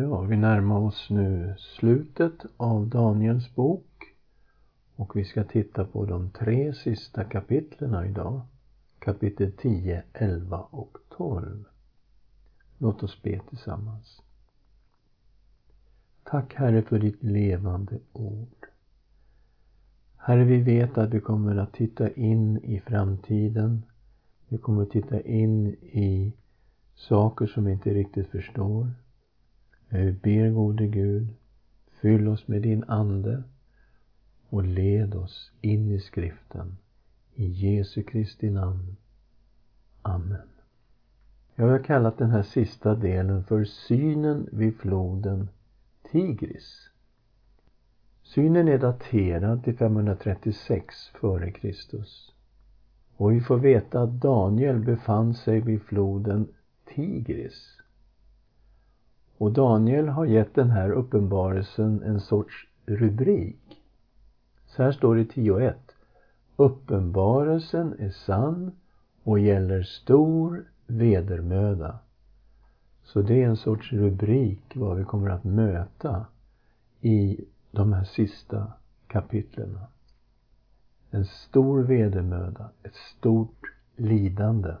Ja, vi närmar oss nu slutet av Daniels bok och vi ska titta på de tre sista kapitlerna idag. Kapitel 10, 11 och 12. Låt oss be tillsammans. Tack Herre för ditt levande ord. Herre, vi vet att vi kommer att titta in i framtiden. Vi kommer att titta in i saker som vi inte riktigt förstår. Vi ber gode Gud, fyll oss med din Ande och led oss in i skriften. I Jesu Kristi namn. Amen. Jag har kallat den här sista delen för synen vid floden Tigris. Synen är daterad till 536 f.Kr. Och vi får veta att Daniel befann sig vid floden Tigris. Och Daniel har gett den här uppenbarelsen en sorts rubrik. Så här står det i 10.1. Uppenbarelsen är sann och gäller stor vedermöda. Så det är en sorts rubrik vad vi kommer att möta i de här sista kapitlen. En stor vedermöda, ett stort lidande.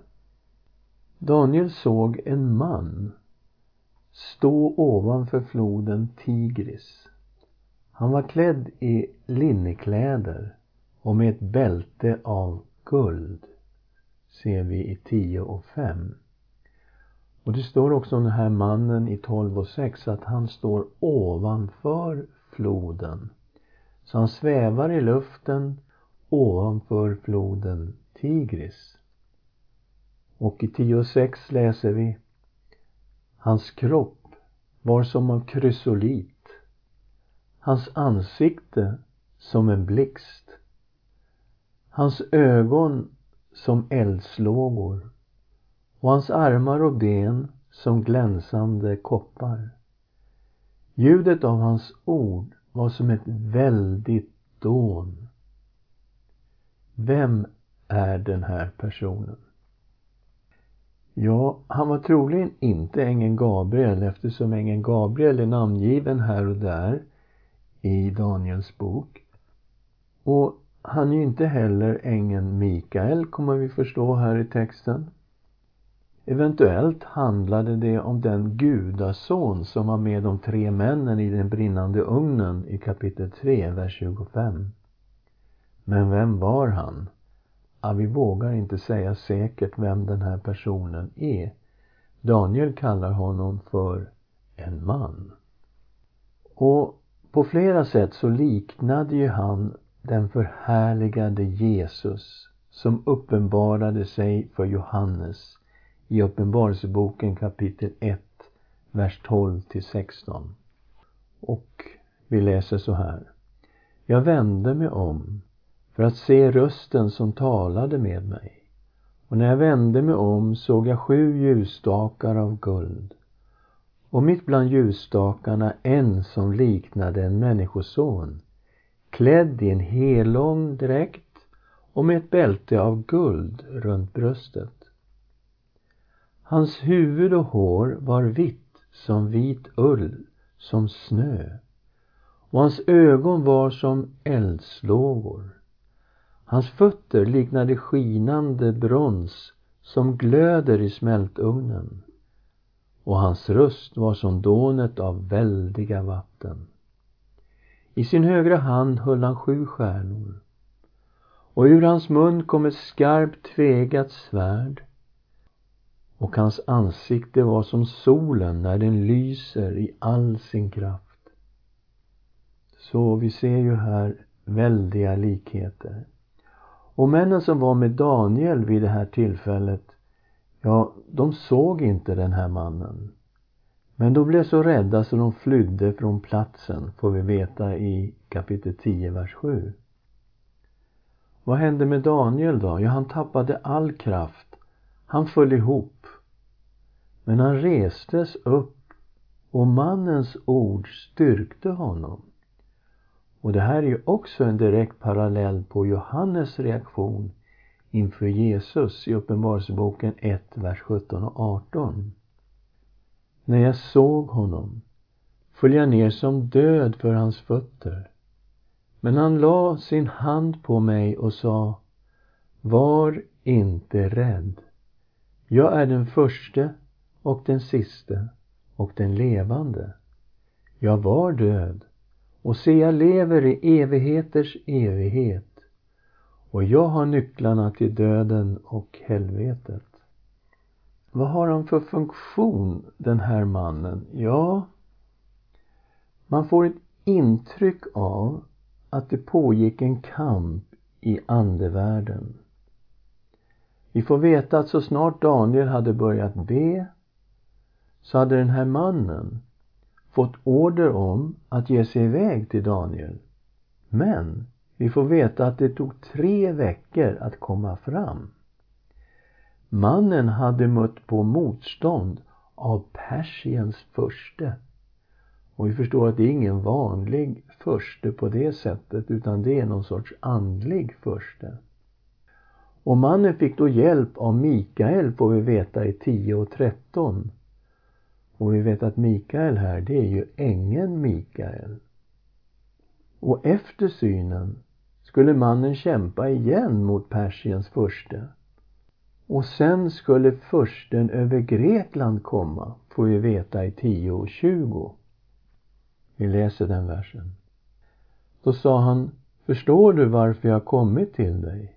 Daniel såg en man stå ovanför floden Tigris. Han var klädd i linnekläder och med ett bälte av guld, ser vi i 10 och 5. Och det står också om den här mannen i 12 och 6 att han står ovanför floden. Så han svävar i luften ovanför floden Tigris. Och i 10 och 6 läser vi Hans kropp var som av krysolit, hans ansikte som en blixt, hans ögon som eldslågor och hans armar och ben som glänsande koppar. Ljudet av hans ord var som ett väldigt dån. Vem är den här personen? Ja, han var troligen inte ängeln Gabriel eftersom ängeln Gabriel är namngiven här och där i Daniels bok. Och han är ju inte heller ängeln Mikael, kommer vi förstå här i texten. Eventuellt handlade det om den gudason som var med de tre männen i den brinnande ugnen i kapitel 3, vers 25. Men vem var han? Ja, vi vågar inte säga säkert vem den här personen är. Daniel kallar honom för en man. Och på flera sätt så liknade ju han den förhärligade Jesus som uppenbarade sig för Johannes i Uppenbarelseboken kapitel 1, vers 12 till 16. Och vi läser så här. Jag vände mig om för att se rösten som talade med mig. Och när jag vände mig om såg jag sju ljusstakar av guld och mitt bland ljusstakarna en som liknade en människoson klädd i en helång dräkt och med ett bälte av guld runt bröstet. Hans huvud och hår var vitt som vit ull, som snö och hans ögon var som eldslågor. Hans fötter liknade skinande brons som glöder i smältugnen och hans röst var som dånet av väldiga vatten. I sin högra hand höll han sju stjärnor och ur hans mun kom ett skarpt tvegat svärd och hans ansikte var som solen när den lyser i all sin kraft. Så vi ser ju här väldiga likheter. Och männen som var med Daniel vid det här tillfället, ja, de såg inte den här mannen. Men de blev så rädda så de flydde från platsen, får vi veta i kapitel 10, vers 7. Vad hände med Daniel då? Ja, han tappade all kraft. Han föll ihop. Men han restes upp och mannens ord styrkte honom. Och det här är ju också en direkt parallell på Johannes reaktion inför Jesus i Uppenbarelseboken 1, vers 17 och 18. När jag såg honom föll jag ner som död för hans fötter. Men han la sin hand på mig och sa Var inte rädd. Jag är den förste och den siste och den levande. Jag var död och se, jag lever i evigheters evighet och jag har nycklarna till döden och helvetet. Vad har han för funktion, den här mannen? Ja, man får ett intryck av att det pågick en kamp i andevärlden. Vi får veta att så snart Daniel hade börjat be så hade den här mannen fått order om att ge sig iväg till Daniel. Men vi får veta att det tog tre veckor att komma fram. Mannen hade mött på motstånd av Persiens förste. Och vi förstår att det är ingen vanlig förste på det sättet utan det är någon sorts andlig förste. Och mannen fick då hjälp av Mikael får vi veta i 10 och 13. Och vi vet att Mikael här, det är ju ängeln Mikael. Och efter synen skulle mannen kämpa igen mot Persiens furste. Och sen skulle försten över Grekland komma, får vi veta i 10 och 20. Vi läser den versen. Då sa han, förstår du varför jag kommit till dig?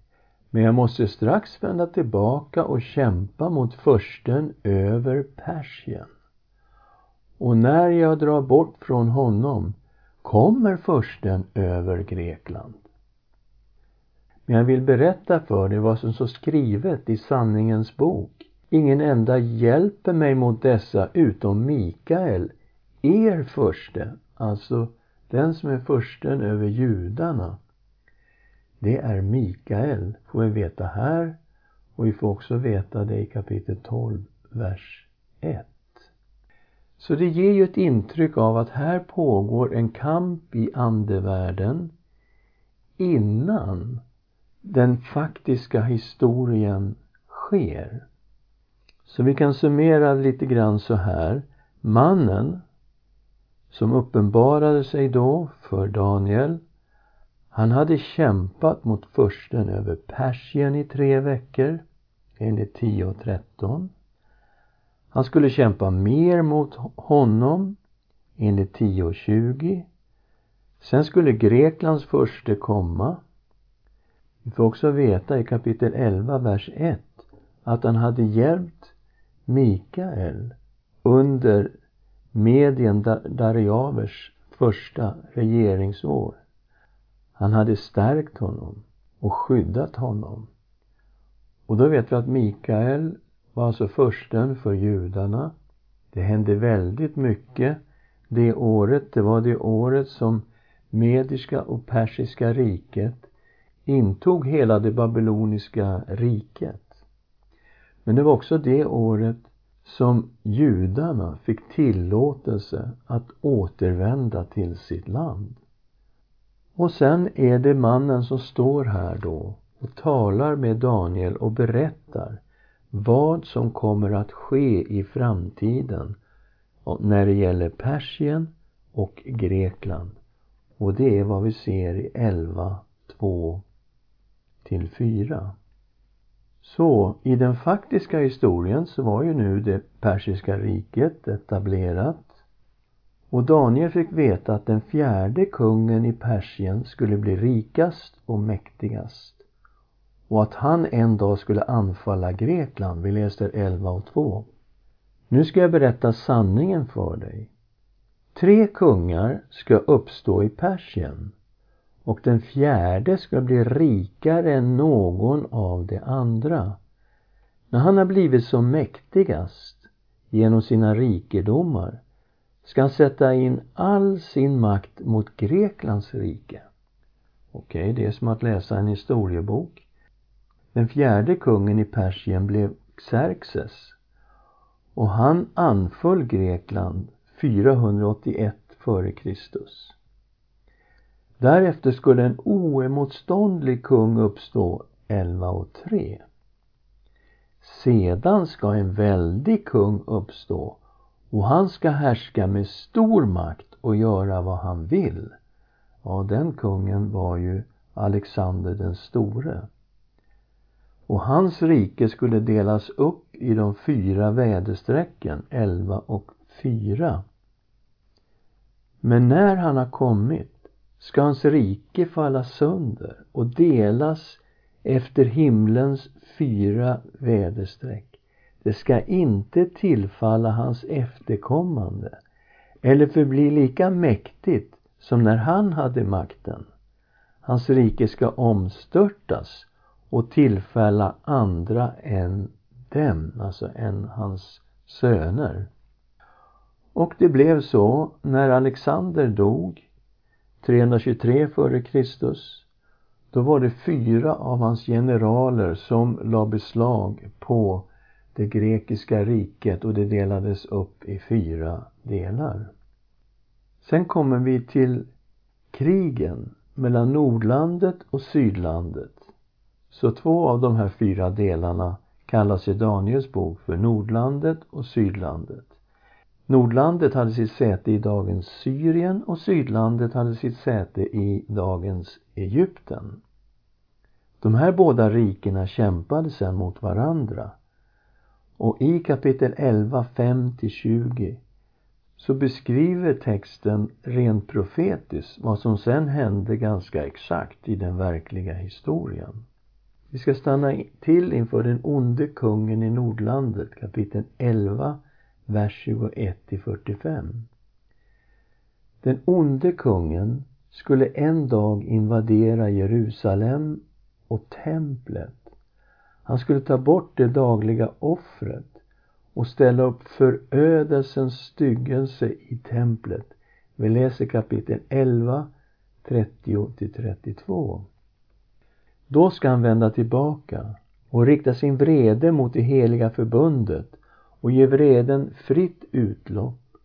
Men jag måste strax vända tillbaka och kämpa mot försten över Persien. Och när jag drar bort från honom kommer försten över Grekland. Men jag vill berätta för dig vad som står skrivet i sanningens bok. Ingen enda hjälper mig mot dessa utom Mikael, er förste, alltså den som är försten över judarna. Det är Mikael, får vi veta här och vi får också veta det i kapitel 12, vers 1. Så det ger ju ett intryck av att här pågår en kamp i andevärlden innan den faktiska historien sker. Så vi kan summera lite grann så här. Mannen som uppenbarade sig då för Daniel han hade kämpat mot försten över Persien i tre veckor enligt 10 och 13. Han skulle kämpa mer mot honom enligt 10 och 20. Sen skulle Greklands förste komma vi får också veta i kapitel 11, vers 1 att han hade hjälpt Mikael under Medien Dariavers första regeringsår. Han hade stärkt honom och skyddat honom. Och då vet vi att Mikael var alltså försten för judarna. Det hände väldigt mycket det året. Det var det året som Mediska och Persiska riket intog hela det babyloniska riket. Men det var också det året som judarna fick tillåtelse att återvända till sitt land. Och sen är det mannen som står här då och talar med Daniel och berättar vad som kommer att ske i framtiden när det gäller Persien och Grekland. Och det är vad vi ser i 11, 2 till 4. Så i den faktiska historien så var ju nu det persiska riket etablerat och Daniel fick veta att den fjärde kungen i Persien skulle bli rikast och mäktigast och att han en dag skulle anfalla Grekland. Vi läser 11 och 2. Nu ska jag berätta sanningen för dig. Tre kungar ska uppstå i Persien och den fjärde ska bli rikare än någon av de andra. När han har blivit som mäktigast genom sina rikedomar ska han sätta in all sin makt mot Greklands rike. Okej, okay, det är som att läsa en historiebok. Den fjärde kungen i Persien blev Xerxes och han anföll Grekland 481 f.Kr. Därefter skulle en oemotståndlig kung uppstå 11 och 3. Sedan ska en väldig kung uppstå och han ska härska med stor makt och göra vad han vill. Ja, den kungen var ju Alexander den store. Och hans rike skulle delas upp i de fyra väderstrecken, 11 och 4. Men när han har kommit ska hans rike falla sönder och delas efter himlens fyra väderstreck. Det ska inte tillfalla hans efterkommande eller förbli lika mäktigt som när han hade makten. Hans rike ska omstörtas och tillfälla andra än dem, alltså än hans söner. Och det blev så när Alexander dog 323 f.Kr. Då var det fyra av hans generaler som la beslag på det grekiska riket och det delades upp i fyra delar. Sen kommer vi till krigen mellan Nordlandet och Sydlandet. Så två av de här fyra delarna kallas i Daniels bok för Nordlandet och Sydlandet. Nordlandet hade sitt säte i dagens Syrien och Sydlandet hade sitt säte i dagens Egypten. De här båda rikena kämpade sedan mot varandra. Och i kapitel 11, 5-20 så beskriver texten rent profetiskt vad som sen hände ganska exakt i den verkliga historien. Vi ska stanna till inför den onde kungen i Nordlandet, kapitel 11, vers 21 till 45. Den onde kungen skulle en dag invadera Jerusalem och templet. Han skulle ta bort det dagliga offret och ställa upp förödelsens styggelse i templet. Vi läser kapitel 11, 30 till 32. Då ska han vända tillbaka och rikta sin vrede mot det heliga förbundet och ge vreden fritt utlopp.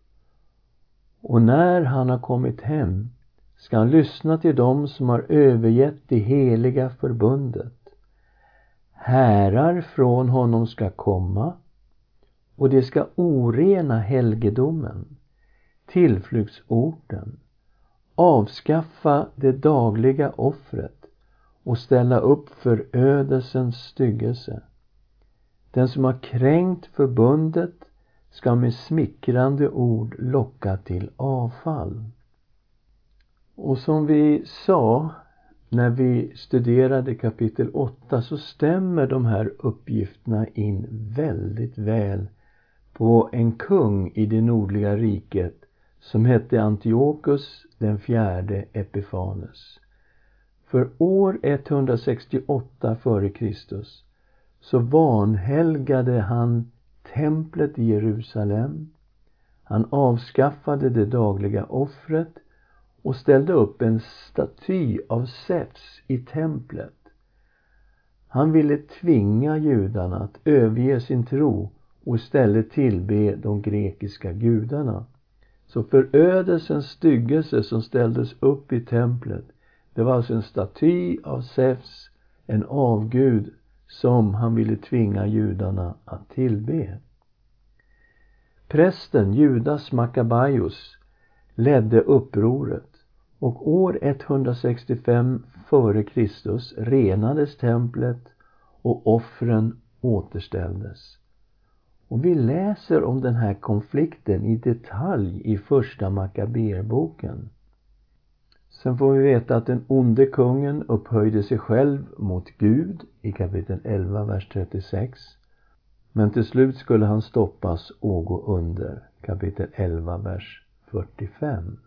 Och när han har kommit hem ska han lyssna till dem som har övergett det heliga förbundet. Härar från honom ska komma och det ska orena helgedomen, tillflyktsorten, avskaffa det dagliga offret och ställa upp förödelsens styggelse. Den som har kränkt förbundet ska med smickrande ord locka till avfall. Och som vi sa när vi studerade kapitel 8 så stämmer de här uppgifterna in väldigt väl på en kung i det nordliga riket som hette Antiochus den fjärde Epifanes. För år 168 f.Kr. så vanhelgade han templet i Jerusalem. Han avskaffade det dagliga offret och ställde upp en staty av Zeus i templet. Han ville tvinga judarna att överge sin tro och istället tillbe de grekiska gudarna. Så förödelsens styggelse som ställdes upp i templet, det var alltså en staty av Zeus, en avgud som han ville tvinga judarna att tillbe. Prästen Judas Makkabaios ledde upproret och år 165 f.Kr. renades templet och offren återställdes. Och vi läser om den här konflikten i detalj i första Makaberboken. Sen får vi veta att den onde kungen upphöjde sig själv mot Gud i kapitel 11, vers 36. Men till slut skulle han stoppas och gå under. Kapitel 11, vers 45.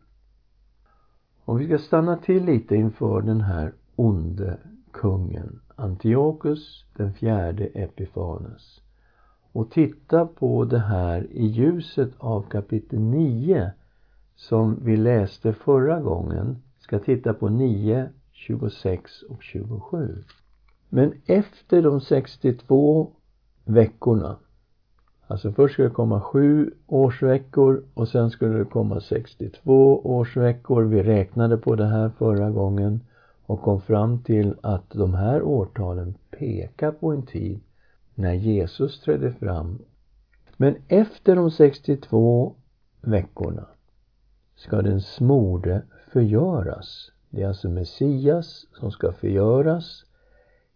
Och vi ska stanna till lite inför den här onde kungen, Antiochus den fjärde Epifanes och titta på det här i ljuset av kapitel 9 som vi läste förra gången. Ska titta på 9, 26 och 27. Men efter de 62 veckorna Alltså först skulle det komma 7 årsveckor och sen skulle det komma 62 årsveckor. Vi räknade på det här förra gången och kom fram till att de här årtalen pekar på en tid när Jesus trädde fram. Men efter de 62 veckorna ska den smorde förgöras. Det är alltså Messias som ska förgöras,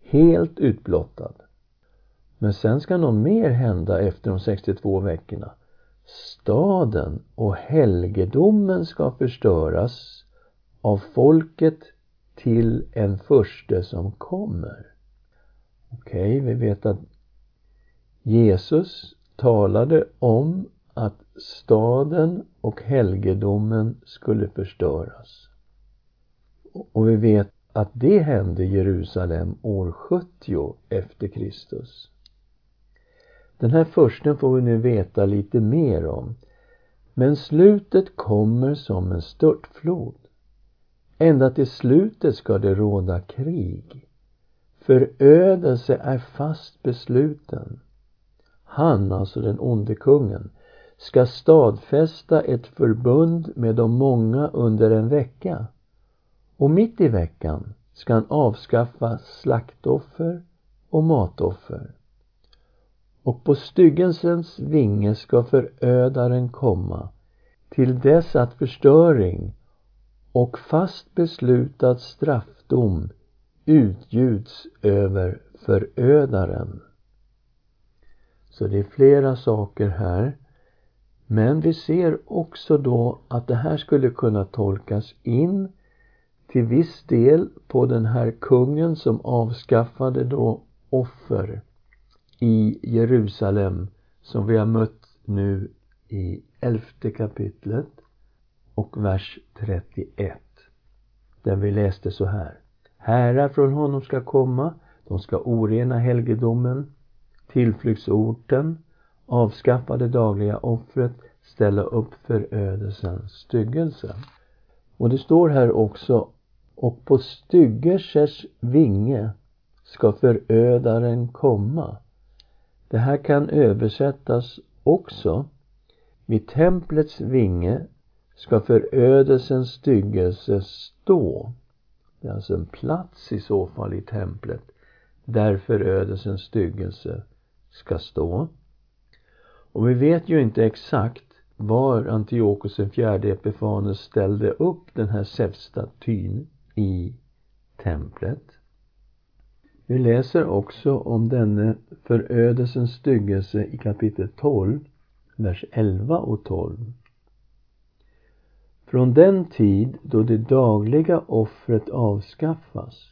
helt utblottad. Men sen ska något mer hända efter de 62 veckorna. Staden och helgedomen ska förstöras av folket till en förste som kommer. Okej, okay, vi vet att Jesus talade om att staden och helgedomen skulle förstöras. Och vi vet att det hände i Jerusalem år 70 efter Kristus. Den här försten får vi nu veta lite mer om. Men slutet kommer som en störtflod. Ända till slutet ska det råda krig. Förödelse är fast besluten. Han, alltså den onde kungen, ska stadfästa ett förbund med de många under en vecka. Och mitt i veckan ska han avskaffa slaktoffer och matoffer. Och på styggelsens vinge ska förödaren komma till dess att förstöring och fast beslutad straffdom utgjuts över förödaren. Så det är flera saker här. Men vi ser också då att det här skulle kunna tolkas in till viss del på den här kungen som avskaffade då offer i Jerusalem som vi har mött nu i elfte kapitlet och vers 31. Där vi läste så här. Härar från honom ska komma, de ska orena helgedomen, tillflyktsorten, avskaffa det dagliga offret, ställa upp förödelsens styggelse. Och det står här också, och på styggelsers vinge ska förödaren komma. Det här kan översättas också. Vid templets vinge ska förödelsens styggelse stå. Det är alltså en plats i så fall i templet där förödelsens styggelse ska stå. Och vi vet ju inte exakt var Antiochus den fjärde Epifanes ställde upp den här Zeus-statyn i templet. Vi läser också om denne förödelsens styggelse i kapitel 12, vers 11 och 12. Från den tid då det dagliga offret avskaffas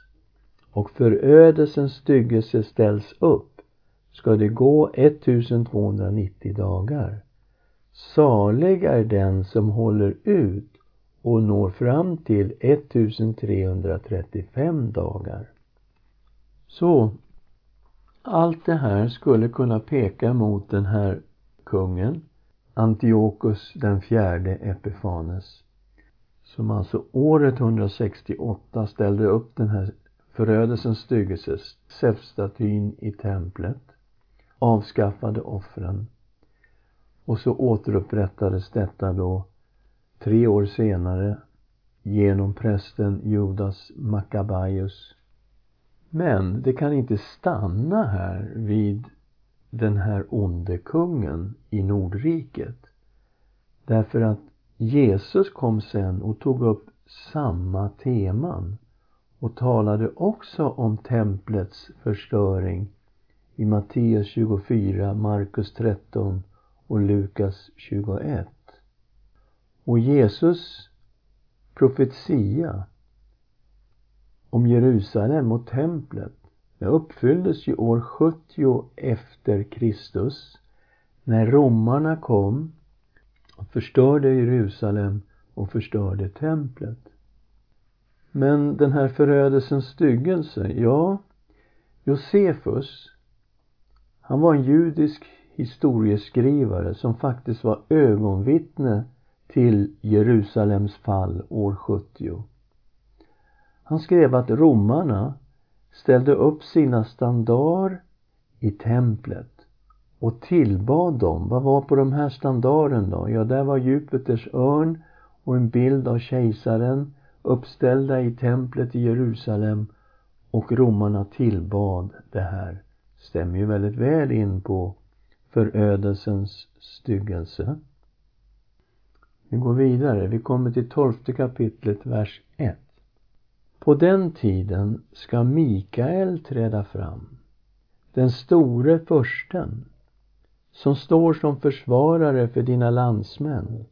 och förödelsens styggelse ställs upp ska det gå 1290 dagar. Salig är den som håller ut och når fram till 1335 dagar. Så allt det här skulle kunna peka mot den här kungen Antiochus den fjärde Epifanes som alltså året 168 ställde upp den här förödelsens styggelse, Zeus-statyn i templet, avskaffade offren och så återupprättades detta då tre år senare genom prästen Judas Maccabaius. Men det kan inte stanna här vid den här onde kungen i Nordriket. Därför att Jesus kom sen och tog upp samma teman och talade också om templets förstöring i Matteus 24, Markus 13 och Lukas 21. Och Jesus profetia om Jerusalem och templet det uppfylldes ju år 70 efter Kristus när romarna kom och förstörde Jerusalem och förstörde templet. Men den här förödelsens styggelse, ja, Josefus, han var en judisk historieskrivare som faktiskt var ögonvittne till Jerusalems fall år 70. Han skrev att romarna ställde upp sina standar i templet och tillbad dem. Vad var på de här standaren då? Ja, där var Jupiters örn och en bild av kejsaren uppställda i templet i Jerusalem och romarna tillbad det här. Stämmer ju väldigt väl in på förödelsens styggelse. Vi går vidare. Vi kommer till tolfte kapitlet, vers 1. På den tiden ska Mikael träda fram, den store försten, som står som försvarare för dina landsmän.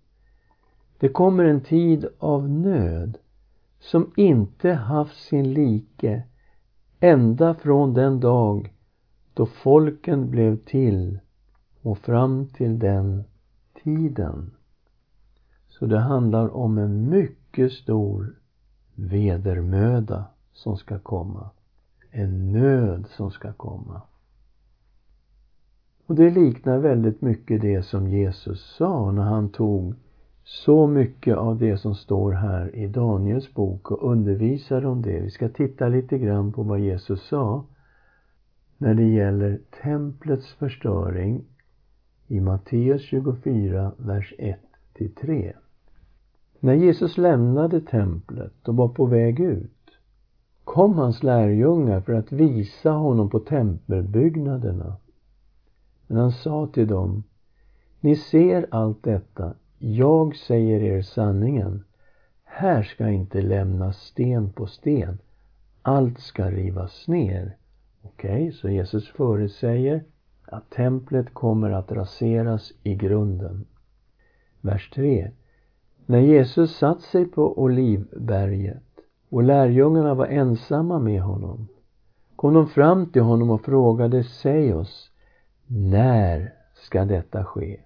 Det kommer en tid av nöd som inte haft sin like ända från den dag då folken blev till och fram till den tiden. Så det handlar om en mycket stor vedermöda som ska komma. En nöd som ska komma. Och det liknar väldigt mycket det som Jesus sa när han tog så mycket av det som står här i Daniels bok och undervisade om det. Vi ska titta lite grann på vad Jesus sa när det gäller templets förstöring i Matteus 24, vers 1-3. När Jesus lämnade templet och var på väg ut kom hans lärjungar för att visa honom på tempelbyggnaderna. Men han sa till dem, ni ser allt detta, jag säger er sanningen. Här ska inte lämnas sten på sten. Allt ska rivas ner. Okej, okay, så Jesus förutsäger att templet kommer att raseras i grunden. Vers 3. När Jesus satt sig på Olivberget och lärjungarna var ensamma med honom kom de fram till honom och frågade, säg oss, när ska detta ske?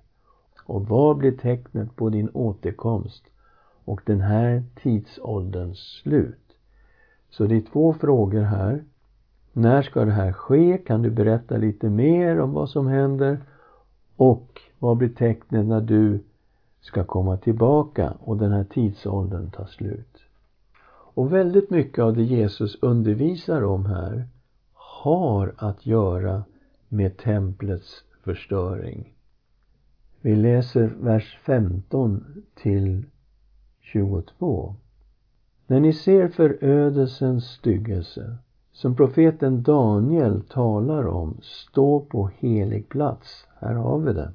Och vad blir tecknet på din återkomst och den här tidsålderns slut? Så det är två frågor här. När ska det här ske? Kan du berätta lite mer om vad som händer? Och vad blir tecknet när du ska komma tillbaka och den här tidsåldern tar slut? Och väldigt mycket av det Jesus undervisar om här har att göra med templets förstöring. Vi läser vers 15 till 22. När ni ser förödelsens styggelse som profeten Daniel talar om, stå på helig plats. Här har vi det.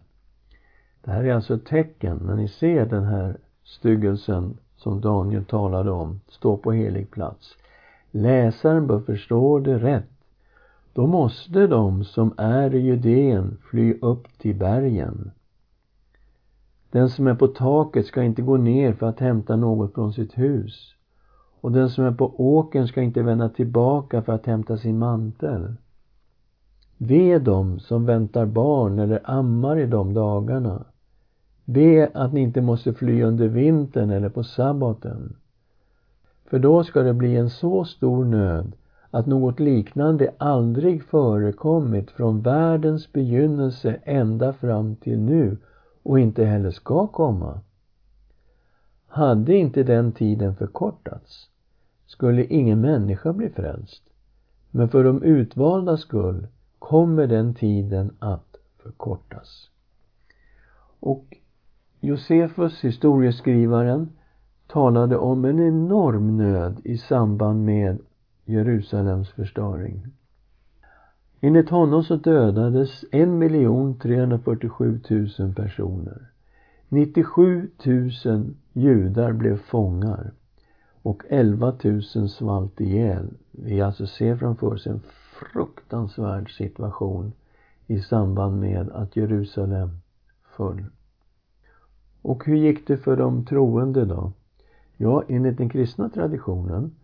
Det här är alltså ett tecken, när ni ser den här styggelsen som Daniel talade om, stå på helig plats. Läsaren bör förstå det rätt. Då måste de som är i Judeen fly upp till bergen. Den som är på taket ska inte gå ner för att hämta något från sitt hus och den som är på åken ska inte vända tillbaka för att hämta sin mantel. Ve dem som väntar barn eller ammar i de dagarna. Be att ni inte måste fly under vintern eller på sabbaten. För då ska det bli en så stor nöd att något liknande aldrig förekommit från världens begynnelse ända fram till nu och inte heller ska komma. Hade inte den tiden förkortats skulle ingen människa bli frälst. Men för de utvalda skull kommer den tiden att förkortas. Och Josefus, historieskrivaren, talade om en enorm nöd i samband med Jerusalems förstöring. Enligt honom så dödades 1 347 000 personer. 97 000 judar blev fångar och 11 000 svalt ihjäl. Vi alltså ser framför oss en fruktansvärd situation i samband med att Jerusalem föll. Och hur gick det för de troende då? Ja, enligt den kristna traditionen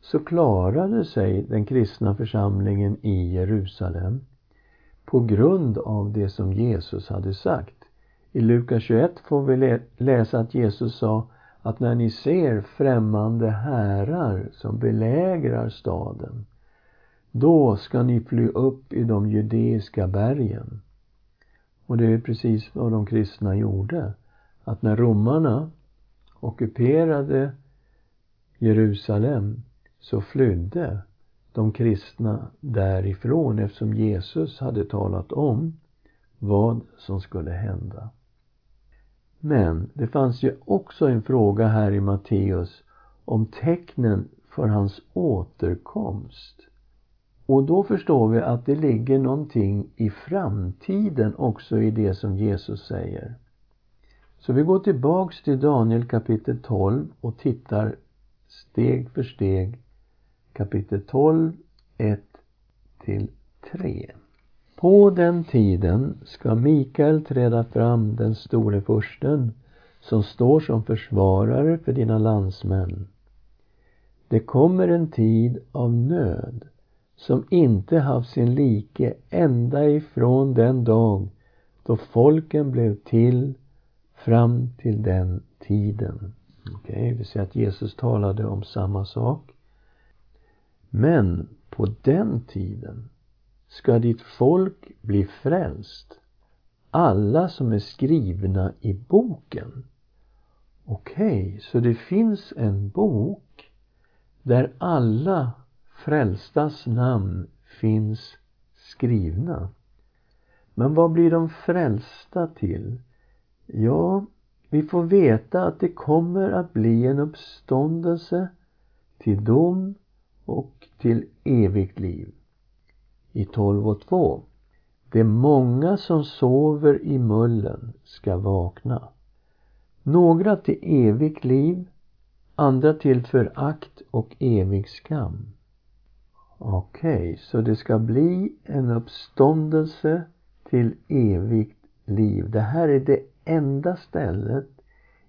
så klarade sig den kristna församlingen i Jerusalem på grund av det som Jesus hade sagt. I Lukas 21 får vi läsa att Jesus sa att när ni ser främmande härar som belägrar staden, då ska ni fly upp i de judeiska bergen. Och det är precis vad de kristna gjorde. Att när romarna ockuperade Jerusalem så flydde de kristna därifrån eftersom Jesus hade talat om vad som skulle hända. Men det fanns ju också en fråga här i Matteus om tecknen för hans återkomst. Och då förstår vi att det ligger någonting i framtiden också i det som Jesus säger. Så vi går tillbaks till Daniel kapitel 12 och tittar steg för steg kapitel 12, 1 till 3. På den tiden ska Mikael träda fram, den store fursten, som står som försvarare för dina landsmän. Det kommer en tid av nöd som inte haft sin like ända ifrån den dag då folken blev till fram till den tiden. Okej, okay, vi ser att Jesus talade om samma sak. Men på den tiden ska ditt folk bli frälst, alla som är skrivna i boken. Okej, okay, så det finns en bok där alla frälstas namn finns skrivna. Men vad blir de frälsta till? Ja, vi får veta att det kommer att bli en uppståndelse till dom och till evigt liv. I 12 och 2. De många som sover i mullen ska vakna. Några till evigt liv, andra till förakt och evig skam. Okej, okay, så det ska bli en uppståndelse till evigt liv. Det här är det enda stället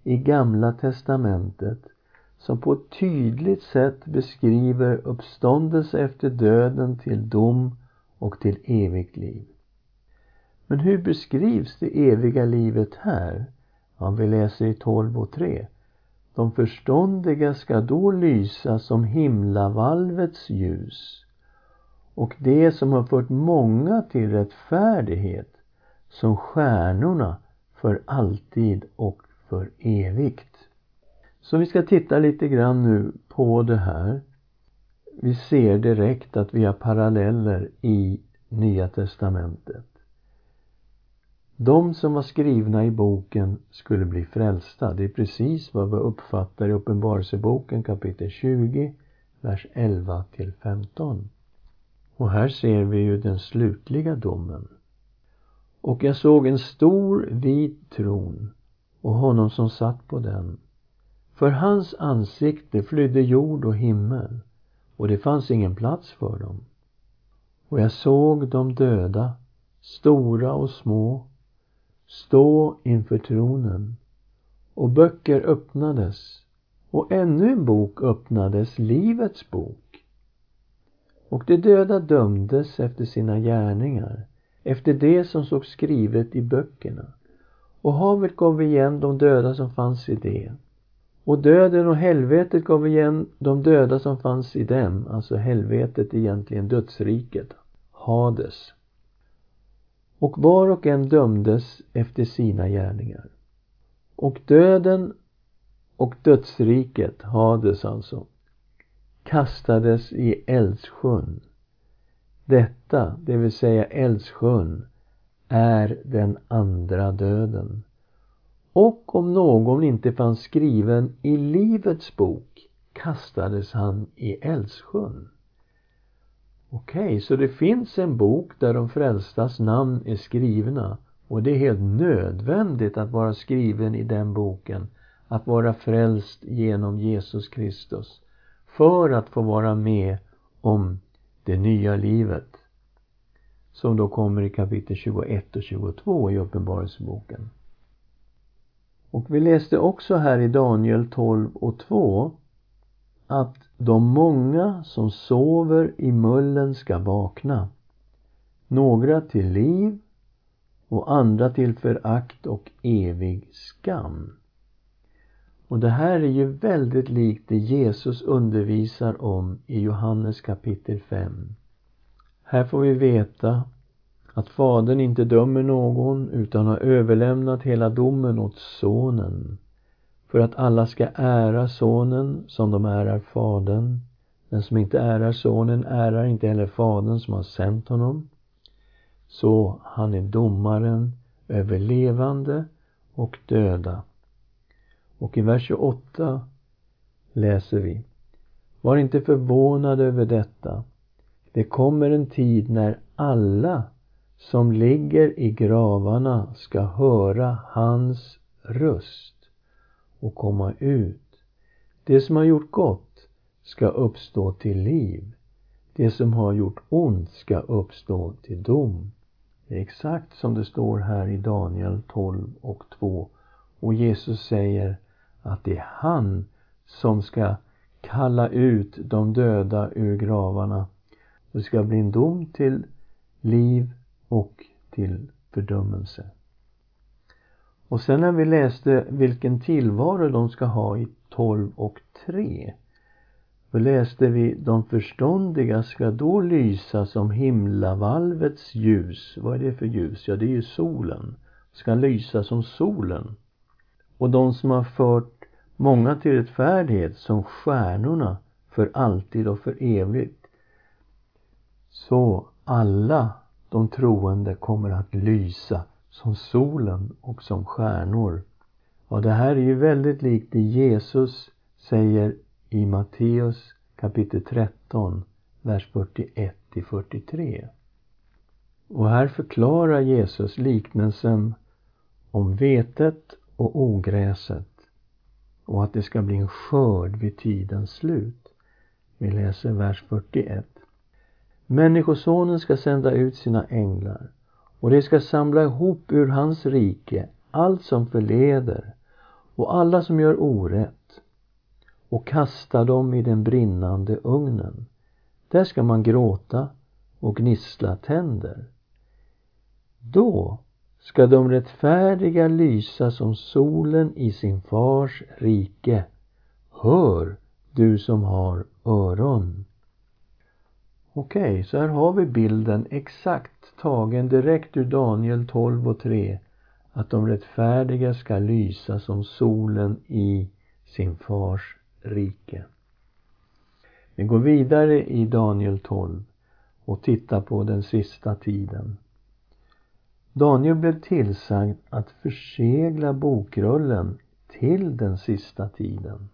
i Gamla testamentet som på ett tydligt sätt beskriver uppståndelse efter döden till dom och till evigt liv. Men hur beskrivs det eviga livet här? Ja, vi läser i 12 och 3. De förståndiga ska då lysa som himlavalvets ljus och det som har fört många till rättfärdighet som stjärnorna för alltid och för evigt. Så vi ska titta lite grann nu på det här. Vi ser direkt att vi har paralleller i Nya Testamentet. De som var skrivna i boken skulle bli frälsta. Det är precis vad vi uppfattar i Uppenbarelseboken kapitel 20, vers 11 till 15. Och här ser vi ju den slutliga domen. Och jag såg en stor vit tron och honom som satt på den. För hans ansikte flydde jord och himmel och det fanns ingen plats för dem. Och jag såg de döda, stora och små, stå inför tronen och böcker öppnades och ännu en bok öppnades, Livets bok. Och de döda dömdes efter sina gärningar, efter det som såg skrivet i böckerna. Och havet gav igen de döda som fanns i det. Och döden och helvetet gav igen de döda som fanns i dem. Alltså helvetet egentligen dödsriket. Hades. Och var och en dömdes efter sina gärningar. Och döden och dödsriket, Hades alltså, kastades i eldsjön. Detta, det vill säga eldsjön, är den andra döden. Och om någon inte fanns skriven i Livets bok kastades han i Älvsjön. Okej, okay, så det finns en bok där de frälstas namn är skrivna och det är helt nödvändigt att vara skriven i den boken, att vara frälst genom Jesus Kristus för att få vara med om det nya livet som då kommer i kapitel 21 och 22 i Uppenbarelseboken. Och vi läste också här i Daniel 12 och 2 att de många som sover i mullen ska vakna. Några till liv och andra till förakt och evig skam. Och det här är ju väldigt likt det Jesus undervisar om i Johannes kapitel 5. Här får vi veta att Fadern inte dömer någon utan har överlämnat hela domen åt Sonen för att alla ska ära Sonen som de ärar Fadern. Den som inte ärar Sonen ärar inte heller Fadern som har sänt honom. Så han är domaren över levande och döda. Och i vers 28 läser vi Var inte förvånad över detta. Det kommer en tid när alla som ligger i gravarna ska höra hans röst och komma ut. Det som har gjort gott ska uppstå till liv. Det som har gjort ont ska uppstå till dom. Det är exakt som det står här i Daniel 12 och 2. Och Jesus säger att det är han som ska kalla ut de döda ur gravarna. Det ska bli en dom till liv och till fördömelse. Och sen när vi läste vilken tillvaro de ska ha i 12 och 3 då läste vi de förståndiga ska då lysa som himlavalvets ljus. Vad är det för ljus? Ja, det är ju solen. Ska lysa som solen. Och de som har fört många till rättfärdighet som stjärnorna för alltid och för evigt. Så alla de troende kommer att lysa som solen och som stjärnor. Och det här är ju väldigt likt det Jesus säger i Matteus kapitel 13, vers 41 till 43. Och här förklarar Jesus liknelsen om vetet och ogräset och att det ska bli en skörd vid tidens slut. Vi läser vers 41. Människosonen ska sända ut sina änglar och de ska samla ihop ur hans rike allt som förleder och alla som gör orätt och kasta dem i den brinnande ugnen. Där ska man gråta och gnissla tänder. Då ska de rättfärdiga lysa som solen i sin fars rike. Hör, du som har öron. Okej, okay, så här har vi bilden exakt tagen direkt ur Daniel 12 och 3. Att de rättfärdiga ska lysa som solen i sin fars rike. Vi går vidare i Daniel 12 och tittar på den sista tiden. Daniel blev tillsagd att försegla bokrullen till den sista tiden.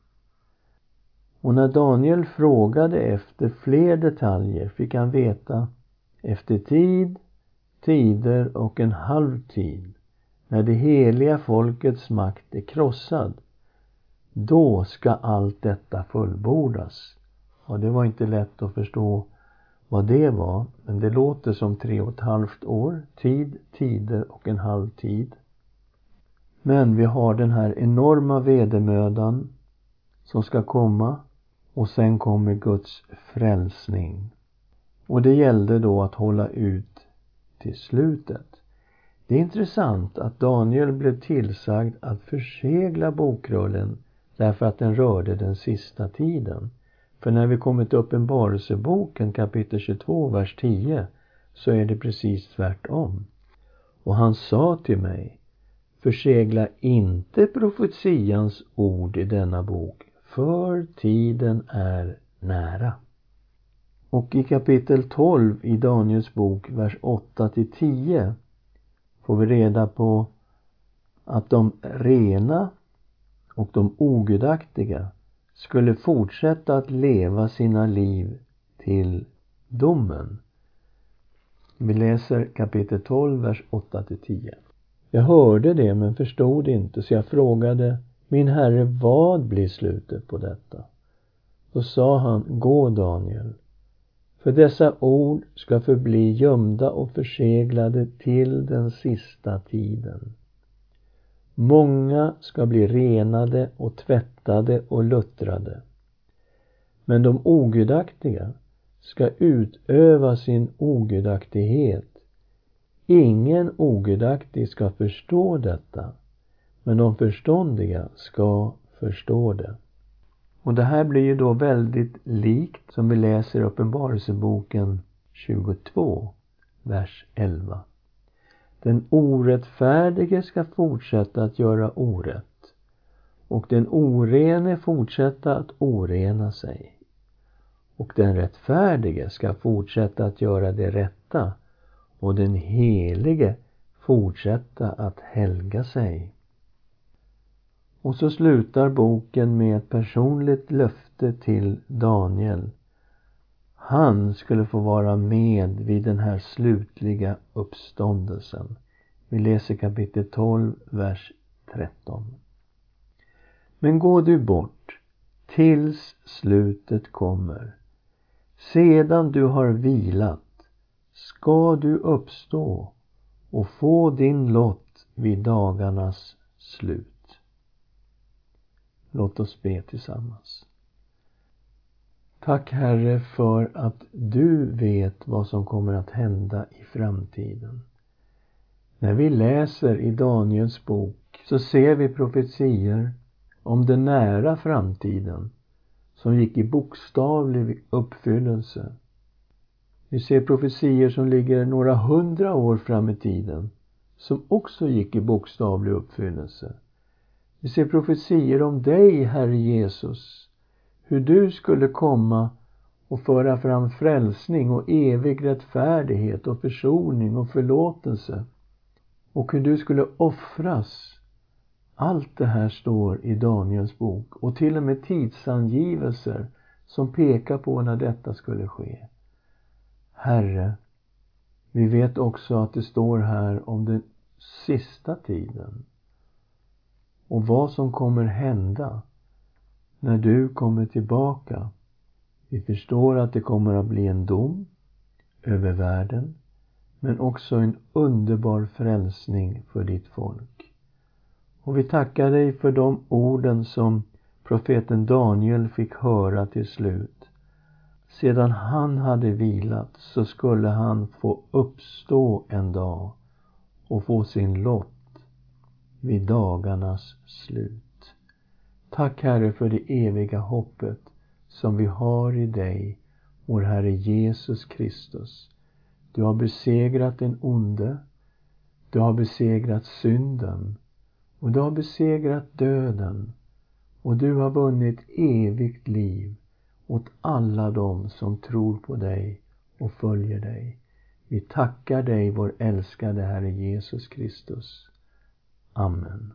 Och när Daniel frågade efter fler detaljer fick han veta efter tid, tider och en halv tid när det heliga folkets makt är krossad då ska allt detta fullbordas. Och det var inte lätt att förstå vad det var, men det låter som tre och ett halvt år, tid, tider och en halv tid. Men vi har den här enorma vedermödan som ska komma och sen kommer Guds frälsning. Och det gällde då att hålla ut till slutet. Det är intressant att Daniel blev tillsagd att försegla bokrullen därför att den rörde den sista tiden. För när vi kommer till Uppenbarelseboken kapitel 22, vers 10 så är det precis tvärtom. Och han sa till mig Försegla inte profetians ord i denna bok, för tiden är nära. Och i kapitel 12 i Daniels bok, vers 8 till 10 får vi reda på att de rena och de ogudaktiga skulle fortsätta att leva sina liv till domen. Vi läser kapitel 12, vers 8 till 10. Jag hörde det men förstod inte så jag frågade min herre, vad blir slutet på detta? Då sa han, gå Daniel, för dessa ord ska förbli gömda och förseglade till den sista tiden. Många ska bli renade och tvättade och luttrade. Men de ogudaktiga ska utöva sin ogudaktighet. Ingen ogudaktig ska förstå detta, men de förståndiga ska förstå det. Och det här blir ju då väldigt likt som vi läser i Uppenbarelseboken 22, vers 11. Den orättfärdige ska fortsätta att göra orätt och den orene fortsätta att orena sig. Och den rättfärdige ska fortsätta att göra det rätta och den helige fortsätta att helga sig. Och så slutar boken med ett personligt löfte till Daniel. Han skulle få vara med vid den här slutliga uppståndelsen. Vi läser kapitel 12, vers 13. Men gå du bort tills slutet kommer. Sedan du har vilat ska du uppstå och få din lott vid dagarnas slut. Låt oss be tillsammans. Tack Herre för att du vet vad som kommer att hända i framtiden. När vi läser i Daniels bok så ser vi profetier om den nära framtiden som gick i bokstavlig uppfyllelse. Vi ser profetier som ligger några hundra år fram i tiden som också gick i bokstavlig uppfyllelse. Vi ser profetier om dig, Herre Jesus, hur du skulle komma och föra fram frälsning och evig rättfärdighet och försoning och förlåtelse och hur du skulle offras. Allt det här står i Daniels bok och till och med tidsangivelser som pekar på när detta skulle ske. Herre, vi vet också att det står här om den sista tiden och vad som kommer hända när du kommer tillbaka. Vi förstår att det kommer att bli en dom över världen men också en underbar frälsning för ditt folk. Och vi tackar dig för de orden som profeten Daniel fick höra till slut. Sedan han hade vilat så skulle han få uppstå en dag och få sin lott vid dagarnas slut. Tack Herre för det eviga hoppet som vi har i dig, vår Herre Jesus Kristus. Du har besegrat den onde. Du har besegrat synden. Och du har besegrat döden. Och du har vunnit evigt liv åt alla dem som tror på dig och följer dig. Vi tackar dig, vår älskade Herre Jesus Kristus. Amen.